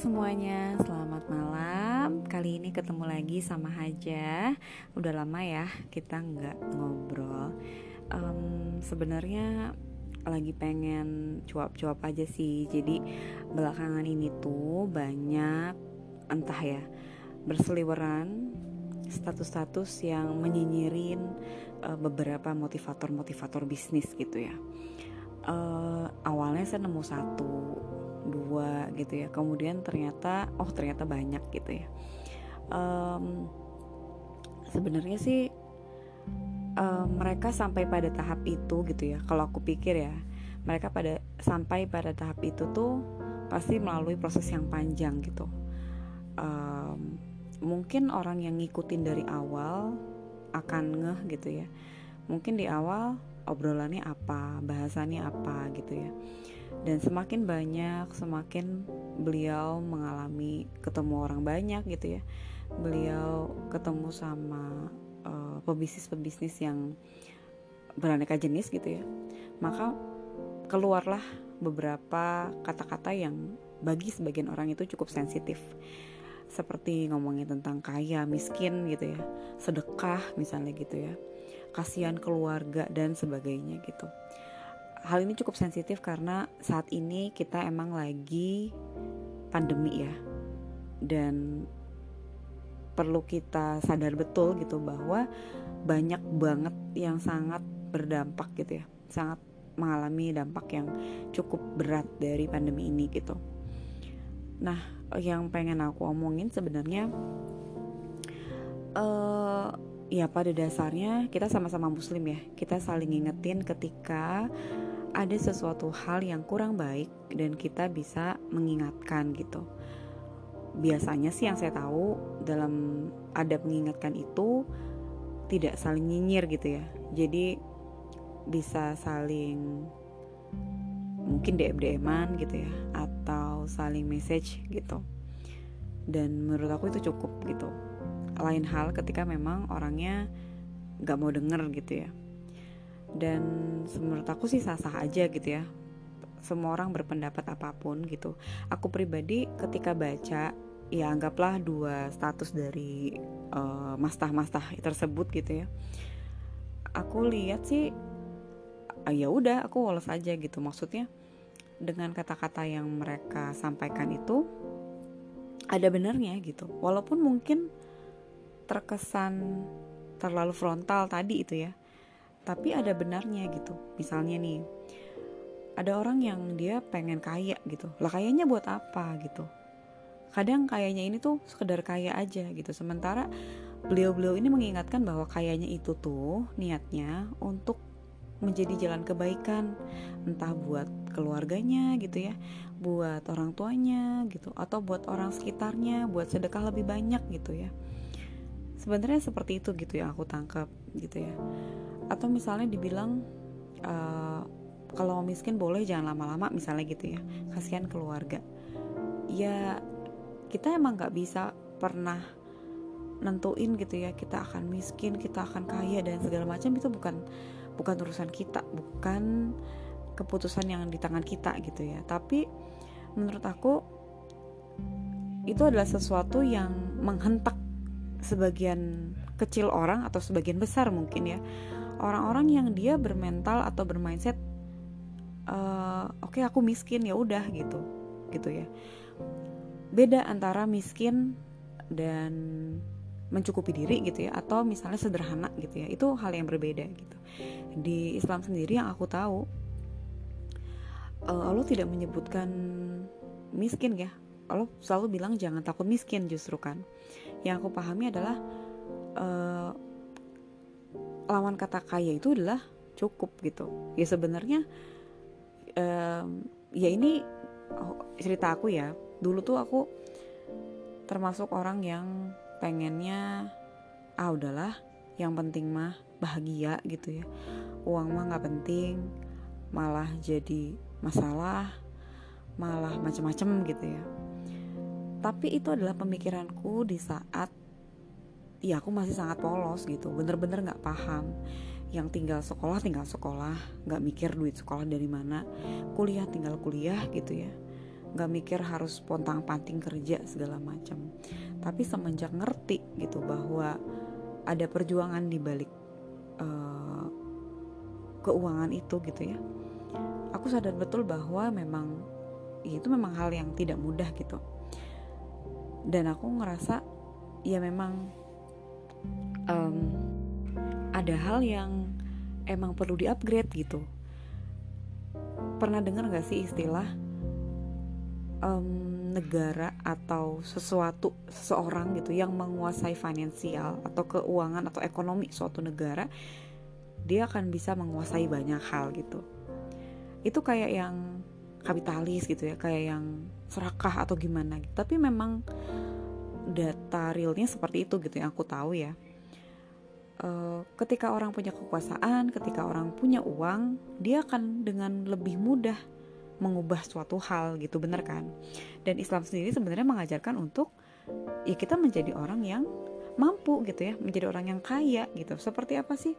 semuanya, selamat malam. Kali ini ketemu lagi sama Haja. Udah lama ya kita nggak ngobrol. Um, Sebenarnya lagi pengen cuap-cuap aja sih. Jadi belakangan ini tuh banyak entah ya berseliweran status-status yang menyinyirin uh, beberapa motivator-motivator bisnis gitu ya. Uh, awalnya saya nemu satu dua gitu ya. Kemudian ternyata oh ternyata banyak gitu ya. Um, sebenarnya sih um, mereka sampai pada tahap itu gitu ya. Kalau aku pikir ya mereka pada sampai pada tahap itu tuh pasti melalui proses yang panjang gitu. Um, mungkin orang yang ngikutin dari awal akan ngeh gitu ya. Mungkin di awal obrolannya apa bahasannya apa gitu ya dan semakin banyak semakin beliau mengalami ketemu orang banyak gitu ya. Beliau ketemu sama uh, pebisnis-pebisnis yang beraneka jenis gitu ya. Maka keluarlah beberapa kata-kata yang bagi sebagian orang itu cukup sensitif. Seperti ngomongin tentang kaya miskin gitu ya. Sedekah misalnya gitu ya. Kasihan keluarga dan sebagainya gitu hal ini cukup sensitif karena saat ini kita emang lagi pandemi ya. Dan perlu kita sadar betul gitu bahwa banyak banget yang sangat berdampak gitu ya. Sangat mengalami dampak yang cukup berat dari pandemi ini gitu. Nah yang pengen aku omongin sebenarnya uh, ya pada dasarnya kita sama-sama muslim ya. Kita saling ingetin ketika ada sesuatu hal yang kurang baik dan kita bisa mengingatkan gitu. Biasanya sih yang saya tahu dalam ada mengingatkan itu tidak saling nyinyir gitu ya. Jadi bisa saling mungkin DM-DM-an gitu ya atau saling message gitu. Dan menurut aku itu cukup gitu. Lain hal ketika memang orangnya nggak mau denger gitu ya dan menurut aku sih sah-sah aja gitu ya. Semua orang berpendapat apa pun gitu. Aku pribadi ketika baca ya anggaplah dua status dari uh, mastah-mastah tersebut gitu ya. Aku lihat sih uh, ya udah aku woles aja gitu. Maksudnya dengan kata-kata yang mereka sampaikan itu ada benernya gitu. Walaupun mungkin terkesan terlalu frontal tadi itu ya tapi ada benarnya gitu. Misalnya nih ada orang yang dia pengen kaya gitu. Lah kayaknya buat apa gitu? Kadang kayaknya ini tuh sekedar kaya aja gitu. Sementara beliau-beliau ini mengingatkan bahwa kayaknya itu tuh niatnya untuk menjadi jalan kebaikan. Entah buat keluarganya gitu ya buat orang tuanya gitu atau buat orang sekitarnya buat sedekah lebih banyak gitu ya. Sebenarnya seperti itu gitu yang aku tangkap gitu ya atau misalnya dibilang uh, kalau miskin boleh jangan lama-lama misalnya gitu ya. Kasihan keluarga. Ya kita emang nggak bisa pernah nentuin gitu ya kita akan miskin kita akan kaya dan segala macam. Itu bukan bukan urusan kita bukan keputusan yang di tangan kita gitu ya. Tapi menurut aku itu adalah sesuatu yang menghentak sebagian kecil orang atau sebagian besar mungkin ya orang-orang yang dia bermental atau bermindset uh, oke okay, aku miskin ya udah gitu. Gitu ya. Beda antara miskin dan mencukupi diri gitu ya atau misalnya sederhana gitu ya. Itu hal yang berbeda gitu. Di Islam sendiri yang aku tahu uh, Allah tidak menyebutkan miskin ya. Allah selalu bilang jangan takut miskin justru kan. Yang aku pahami adalah uh, lawan kata kaya itu adalah cukup gitu. Ya sebenarnya um, ya ini cerita aku ya. Dulu tuh aku termasuk orang yang pengennya ah udahlah yang penting mah bahagia gitu ya. Uang mah nggak penting malah jadi masalah malah macam-macam gitu ya. Tapi itu adalah pemikiranku di saat ya aku masih sangat polos gitu. Bener-bener nggak paham. Yang tinggal sekolah tinggal sekolah. Nggak mikir duit sekolah dari mana. Kuliah tinggal kuliah gitu ya. Nggak mikir harus pontang panting kerja segala macam. Tapi semenjak ngerti gitu bahwa ada perjuangan di balik uh, keuangan itu gitu ya aku sadar betul bahwa memang itu memang hal yang tidak mudah gitu. Dan aku ngerasa ya memang um, ada hal yang emang perlu di-upgrade gitu. Pernah dengar gak sih istilah um, negara atau sesuatu seseorang gitu yang menguasai finansial atau keuangan atau ekonomi suatu negara, dia akan bisa menguasai banyak hal gitu. Itu kayak yang kapitalis gitu ya, kayak yang serakah atau gimana. Gitu. Tapi memang data realnya seperti itu gitu yang aku tahu ya uh, ketika orang punya kekuasaan ketika orang punya uang dia akan dengan lebih mudah mengubah suatu hal gitu bener kan? Dan Islam sendiri sebenarnya mengajarkan untuk ya kita menjadi orang yang mampu gitu ya menjadi orang yang kaya gitu. Seperti apa sih?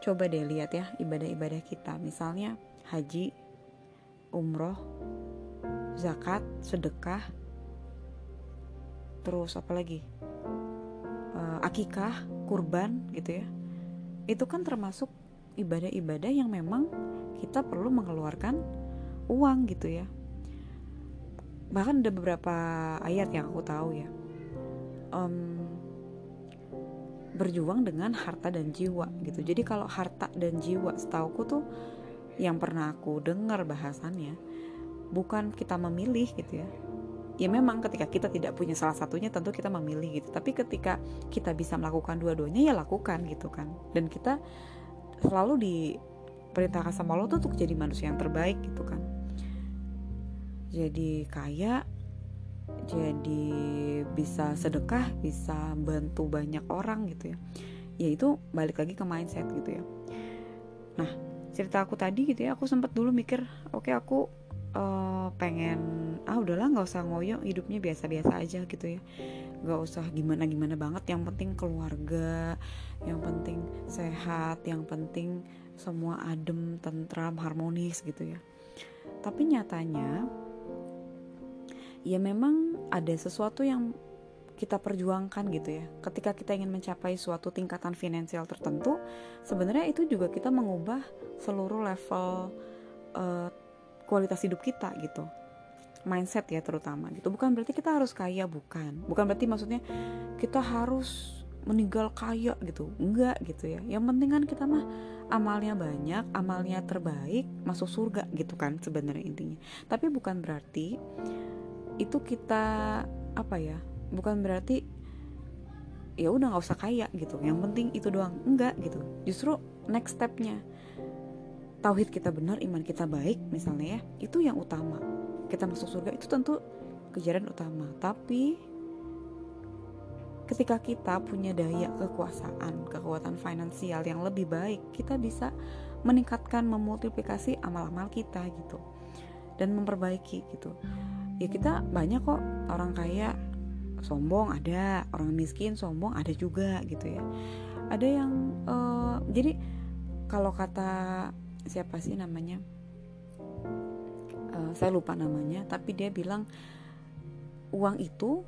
Coba deh lihat ya ibadah-ibadah kita. Misalnya haji umroh zakat sedekah terus apa lagi? Uh, akikah kurban gitu ya. Itu kan termasuk ibadah-ibadah yang memang kita perlu mengeluarkan uang gitu ya. Bahkan ada beberapa ayat yang aku tahu ya. Um, berjuang dengan harta dan jiwa gitu. Jadi kalau harta dan jiwa setauku tuh yang pernah aku dengar bahasannya bukan kita memilih gitu ya ya memang ketika kita tidak punya salah satunya tentu kita memilih gitu. Tapi ketika kita bisa melakukan dua-duanya ya lakukan gitu kan. Dan kita selalu diperintahkan sama Allah tuh untuk jadi manusia yang terbaik gitu kan. Jadi kaya jadi bisa sedekah bisa bantu banyak orang gitu ya. Ya itu balik lagi ke mindset gitu ya. Nah cerita aku tadi gitu ya aku sempat dulu mikir oke okay, aku uh, pengen ah udahlah nggak usah ngoyo hidupnya biasa-biasa aja gitu ya nggak usah gimana-gimana banget yang penting keluarga yang penting sehat yang penting semua adem tentram harmonis gitu ya tapi nyatanya ya memang ada sesuatu yang kita perjuangkan gitu ya. Ketika kita ingin mencapai suatu tingkatan finansial tertentu, sebenarnya itu juga kita mengubah seluruh level uh, kualitas hidup kita gitu. Mindset ya terutama gitu. Bukan berarti kita harus kaya bukan. Bukan berarti maksudnya kita harus meninggal kaya gitu. Enggak gitu ya. Yang penting kan kita mah amalnya banyak amalnya terbaik masuk surga gitu kan sebenarnya intinya. Tapi bukan berarti itu kita apa ya bukan berarti ya udah nggak usah kaya gitu. Yang penting itu doang. Enggak gitu. Justru next stepnya tauhid kita benar, iman kita baik misalnya ya, itu yang utama. Kita masuk surga itu tentu kejaran utama. Tapi ketika kita punya daya kekuasaan, kekuatan finansial yang lebih baik, kita bisa meningkatkan, memultiplikasi amal-amal kita gitu. Dan memperbaiki gitu. Ya kita banyak kok orang kaya sombong ada, orang miskin sombong ada juga gitu ya. Ada yang uh, jadi kalau kata siapa sih namanya uh, saya lupa namanya tapi dia bilang uang itu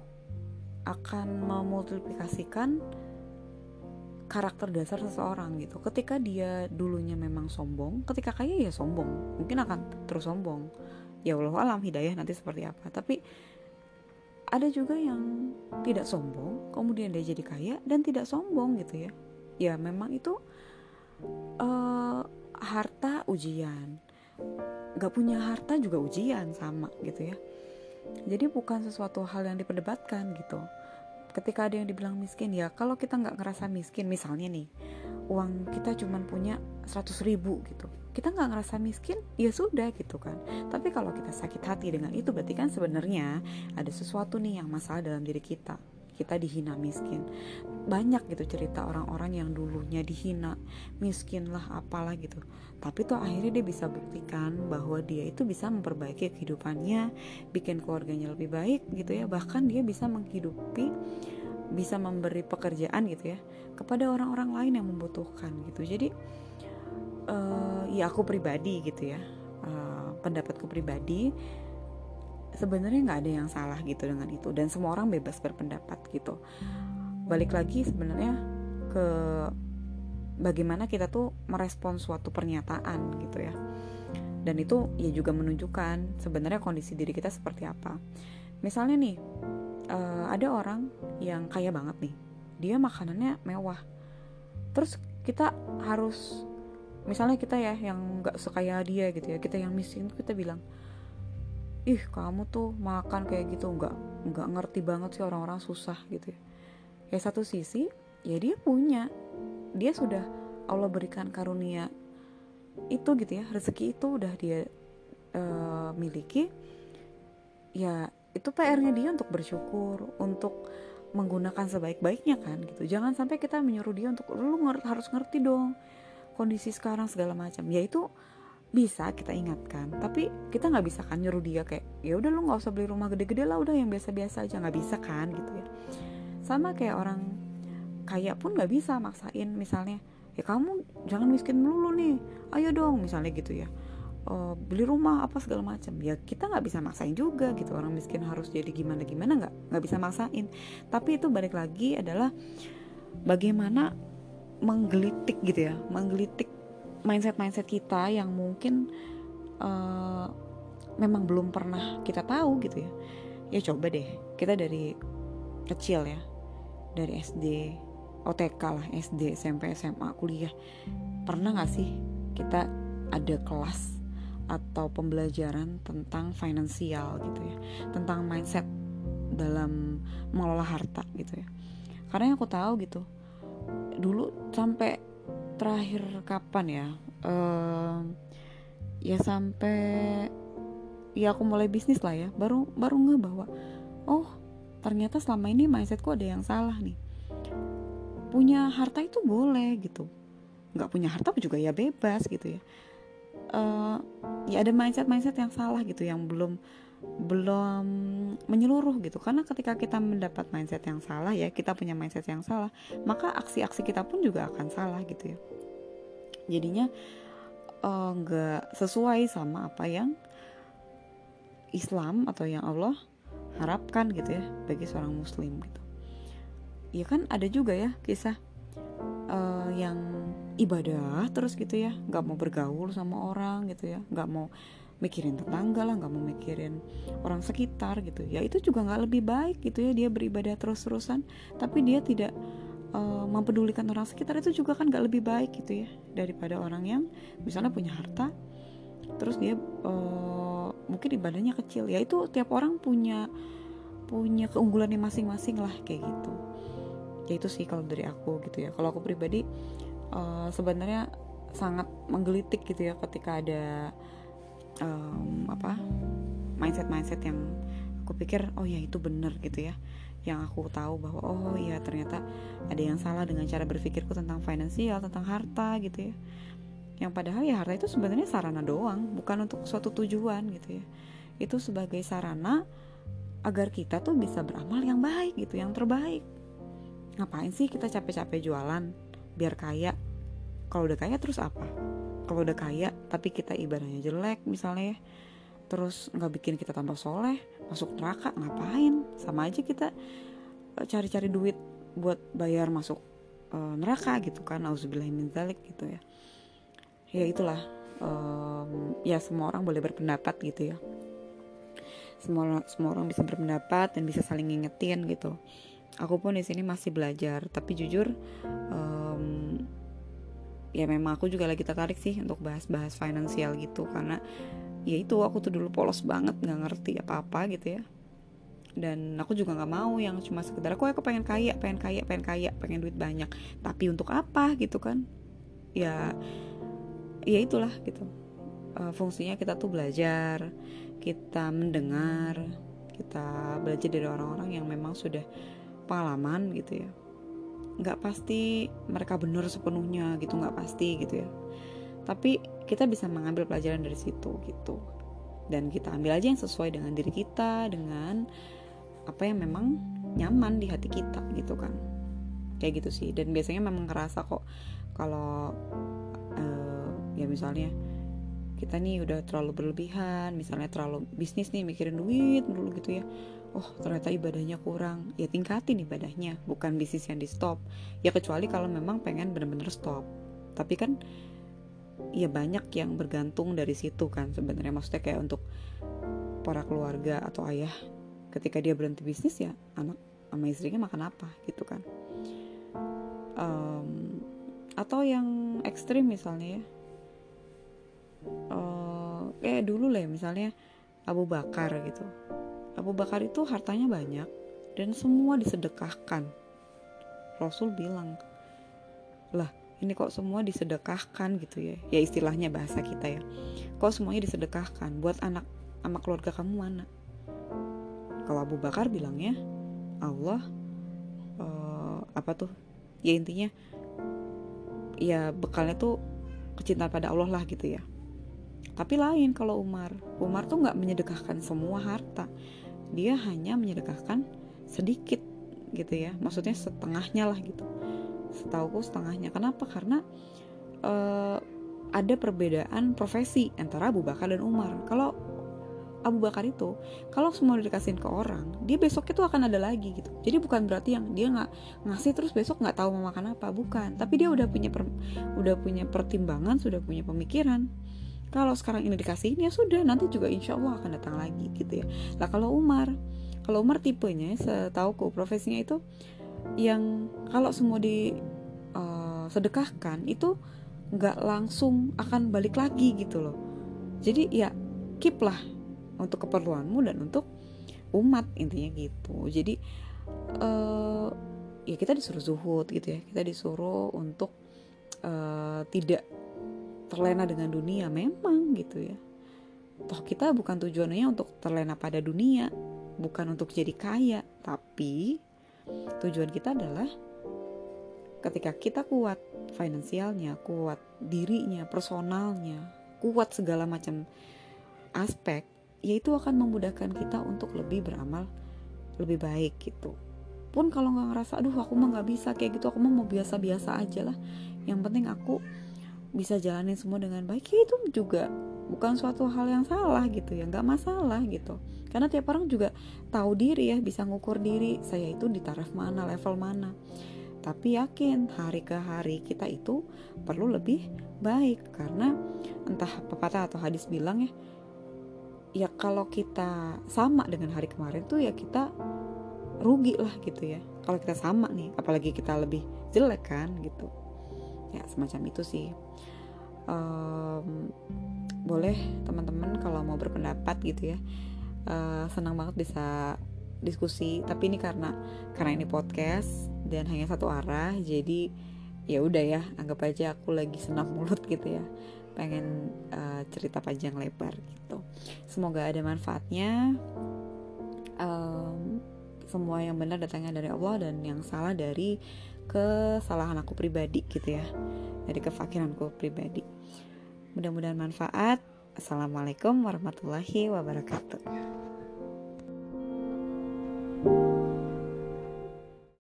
akan memultiplikasikan karakter dasar seseorang gitu. Ketika dia dulunya memang sombong, ketika kaya ya sombong, mungkin akan terus sombong. Ya Allah alam hidayah nanti seperti apa. Tapi ada juga yang tidak sombong, kemudian dia jadi kaya dan tidak sombong gitu ya. Ya memang itu uh, harta ujian. Gak punya harta juga ujian sama gitu ya. Jadi bukan sesuatu hal yang diperdebatkan gitu. Ketika ada yang dibilang miskin ya kalau kita nggak ngerasa miskin misalnya nih uang kita cuma punya 100 ribu gitu. Kita nggak ngerasa miskin ya sudah gitu kan. Tapi kalau kita sakit hati dengan itu berarti kan sebenarnya ada sesuatu nih yang masalah dalam diri kita kita dihina miskin. Banyak gitu cerita orang-orang yang dulunya dihina. Miskin lah apalah gitu. Tapi tuh akhirnya dia bisa buktikan bahwa dia itu bisa memperbaiki kehidupannya bikin keluarganya lebih baik gitu ya. Bahkan dia bisa menghidupi bisa memberi pekerjaan gitu ya kepada orang-orang lain yang membutuhkan gitu. Jadi uh, ya aku pribadi gitu ya uh, pendapatku pribadi sebenarnya nggak ada yang salah gitu dengan itu. Dan semua orang bebas berpendapat gitu. Balik lagi sebenarnya ke bagaimana kita tuh merespon suatu pernyataan gitu ya. Dan itu ya juga menunjukkan sebenarnya kondisi diri kita seperti apa. Misalnya nih uh, ada orang yang kaya banget nih. Dia makanannya mewah. Terus kita harus misalnya kita ya yang nggak sekaya dia gitu ya kita yang miskin kita bilang ih kamu tuh makan kayak gitu nggak nggak ngerti banget sih orang-orang susah gitu ya. Ya satu sisi ya dia punya. Dia sudah Allah berikan karunia itu gitu ya rezeki itu udah dia uh, miliki ya itu PR-nya dia untuk bersyukur untuk menggunakan sebaik-baiknya kan gitu. Jangan sampai kita menyuruh dia untuk lu nger harus ngerti dong kondisi sekarang segala macam. Ya itu bisa kita ingatkan tapi kita nggak bisa kan nyuruh dia kayak ya udah lu nggak usah beli rumah gede-gede lah udah yang biasa-biasa aja. Nggak bisa kan gitu ya. Sama kayak orang kaya pun nggak bisa maksain misalnya ya kamu jangan miskin melulu nih ayo dong misalnya gitu ya. Uh, beli rumah apa segala macam. Ya kita nggak bisa maksain juga gitu orang miskin harus jadi gimana gimana nggak nggak bisa maksain. Tapi itu balik lagi adalah bagaimana menggelitik gitu ya menggelitik mindset mindset kita yang mungkin uh, memang belum pernah kita tahu gitu ya. Ya coba deh kita dari kecil ya dari SD OTK lah SD SMP SMA kuliah. Pernah nggak sih kita ada kelas atau pembelajaran tentang finansial gitu ya? Tentang mindset dalam mengelola harta gitu ya. Karena yang aku tahu gitu dulu sampai terakhir kapan ya? Uh, ya sampai ya aku mulai bisnis lah ya. Baru baru nggak bahwa oh ternyata selama ini mindsetku ada yang salah nih. Punya harta itu boleh gitu. Nggak punya harta juga ya bebas gitu ya. Uh, ya ada mindset mindset yang salah gitu yang belum belum menyeluruh gitu. Karena ketika kita mendapat mindset yang salah ya kita punya mindset yang salah maka aksi-aksi kita pun juga akan salah gitu ya. Jadinya eh, nggak uh, sesuai sama apa yang Islam atau yang Allah harapkan gitu ya bagi seorang muslim gitu. Ya kan ada juga ya kisah uh, yang ibadah terus gitu ya nggak mau bergaul sama orang gitu ya nggak mau mikirin tetangga lah nggak mau mikirin orang sekitar gitu. Ya itu juga nggak lebih baik gitu ya dia beribadah terus terusan tapi dia tidak uh, mempedulikan orang sekitar itu juga kan nggak lebih baik gitu ya daripada orang yang misalnya punya harta terus dia uh, mungkin ibadahnya kecil. Ya itu tiap orang punya punya keunggulannya masing-masing lah kayak gitu. Ya itu sih kalau dari aku gitu ya. Kalau aku pribadi uh, sebenarnya sangat menggelitik gitu ya ketika ada um, apa mindset mindset yang aku pikir oh ya itu benar gitu ya. Yang aku tahu bahwa oh ya ternyata ada yang salah dengan cara berpikirku tentang finansial tentang harta gitu ya. Yang padahal ya harta itu sebenarnya sarana doang bukan untuk suatu tujuan gitu ya. Itu sebagai sarana agar kita tuh bisa beramal yang baik gitu yang terbaik. Ngapain sih kita capek-capek jualan biar kaya? Kalau udah kaya terus apa kalau udah kaya tapi kita ibadahnya jelek misalnya ya. Terus nggak bikin kita tambah soleh masuk neraka ngapain? Sama aja kita eh, cari-cari duit buat bayar masuk uh, neraka gitu kan auzubillahiminzalik gitu ya. Ya itulah um, ya semua orang boleh berpendapat gitu ya. Semua semua orang bisa berpendapat dan bisa saling ngingetin gitu. Aku pun di sini masih belajar tapi jujur um, ya memang aku juga lagi tertarik sih untuk bahas-bahas finansial gitu karena ya itu aku tuh dulu polos banget nggak ngerti apa-apa gitu ya. Dan aku juga nggak mau yang cuma sekedar aku aku pengen kaya pengen kaya pengen kaya pengen duit banyak. Tapi untuk apa gitu kan? Ya ya itulah gitu. Uh, fungsinya kita tuh belajar kita mendengar kita belajar dari orang-orang yang memang sudah pengalaman gitu ya nggak pasti mereka benar sepenuhnya gitu nggak pasti gitu ya. Tapi kita bisa mengambil pelajaran dari situ gitu. Dan kita ambil aja yang sesuai dengan diri kita dengan apa yang memang nyaman di hati kita gitu kan. Kayak gitu sih. Dan biasanya memang ngerasa kok kalau uh, ya misalnya kita nih udah terlalu berlebihan misalnya terlalu bisnis nih mikirin duit dulu gitu ya oh ternyata ibadahnya kurang. Ya tingkatin ibadahnya bukan bisnis yang di stop ya kecuali kalau memang pengen bener-bener stop. Tapi kan ya banyak yang bergantung dari situ kan sebenarnya. Maksudnya kayak untuk para keluarga atau ayah ketika dia berhenti bisnis ya anak sama istrinya makan apa gitu kan. Um, atau yang ekstrim misalnya ya. Uh, kayak dulu lah ya, misalnya Abu Bakar gitu Abu Bakar itu hartanya banyak dan semua disedekahkan. Rasul bilang lah ini kok semua disedekahkan gitu ya? Ya istilahnya bahasa kita ya. Kok semuanya disedekahkan buat anak sama keluarga kamu mana kalau Abu Bakar bilangnya Allah uh, apa tuh? Ya intinya ya bekalnya tuh kecintaan pada Allah lah gitu ya tapi lain kalau Umar. Umar tuh nggak menyedekahkan semua harta. Dia hanya menyedekahkan sedikit gitu ya. Maksudnya setengahnya lah gitu. Setauku setengahnya. Kenapa? Karena uh, ada perbedaan profesi antara Abu Bakar dan Umar. Kalau Abu Bakar itu kalau semua dikasihin ke orang dia besok itu akan ada lagi gitu jadi bukan berarti yang dia nggak ngasih terus besok nggak tahu mau makan apa bukan tapi dia udah punya per, udah punya pertimbangan sudah punya pemikiran kalau sekarang ini dikasihin ya sudah nanti juga insya Allah akan datang lagi gitu ya. Lah kalau Umar kalau Umar tipenya setauku profesinya itu yang kalau semua di uh, sedekahkan itu nggak langsung akan balik lagi gitu loh. Jadi ya keep lah untuk keperluanmu dan untuk umat intinya gitu. Jadi uh, ya kita disuruh zuhud gitu ya. Kita disuruh untuk uh, tidak terlena dengan dunia memang gitu ya. Toh kita bukan tujuannya untuk terlena pada dunia bukan untuk jadi kaya tapi tujuan kita adalah ketika kita kuat finansialnya kuat dirinya personalnya kuat segala macam aspek yaitu akan memudahkan kita untuk lebih beramal lebih baik gitu. Pun kalau nggak ngerasa aduh aku mah nggak bisa kayak gitu aku mah mau biasa-biasa aja lah. Yang penting aku bisa jalanin semua dengan baik ya itu juga bukan suatu hal yang salah gitu ya nggak masalah gitu. Karena tiap orang juga tahu diri ya bisa ngukur diri saya itu di taraf mana level mana. Tapi yakin hari ke hari kita itu perlu lebih baik karena entah pepatah atau hadis bilang ya ya kalau kita sama dengan hari kemarin tuh ya kita rugi lah gitu ya. Kalau kita sama nih apalagi kita lebih jelek kan gitu. Ya semacam itu sih um, boleh teman-teman kalau mau berpendapat gitu ya. Uh, senang banget bisa diskusi tapi ini karena karena ini podcast dan hanya satu arah jadi ya udah ya anggap aja aku lagi senam mulut gitu ya. Pengen uh, cerita panjang lebar gitu. Semoga ada manfaatnya. Um, semua yang benar datangnya dari Allah dan yang salah dari kesalahan aku pribadi gitu ya dari kefakiranku pribadi. Mudah-mudahan manfaat. Assalamualaikum warahmatullahi wabarakatuh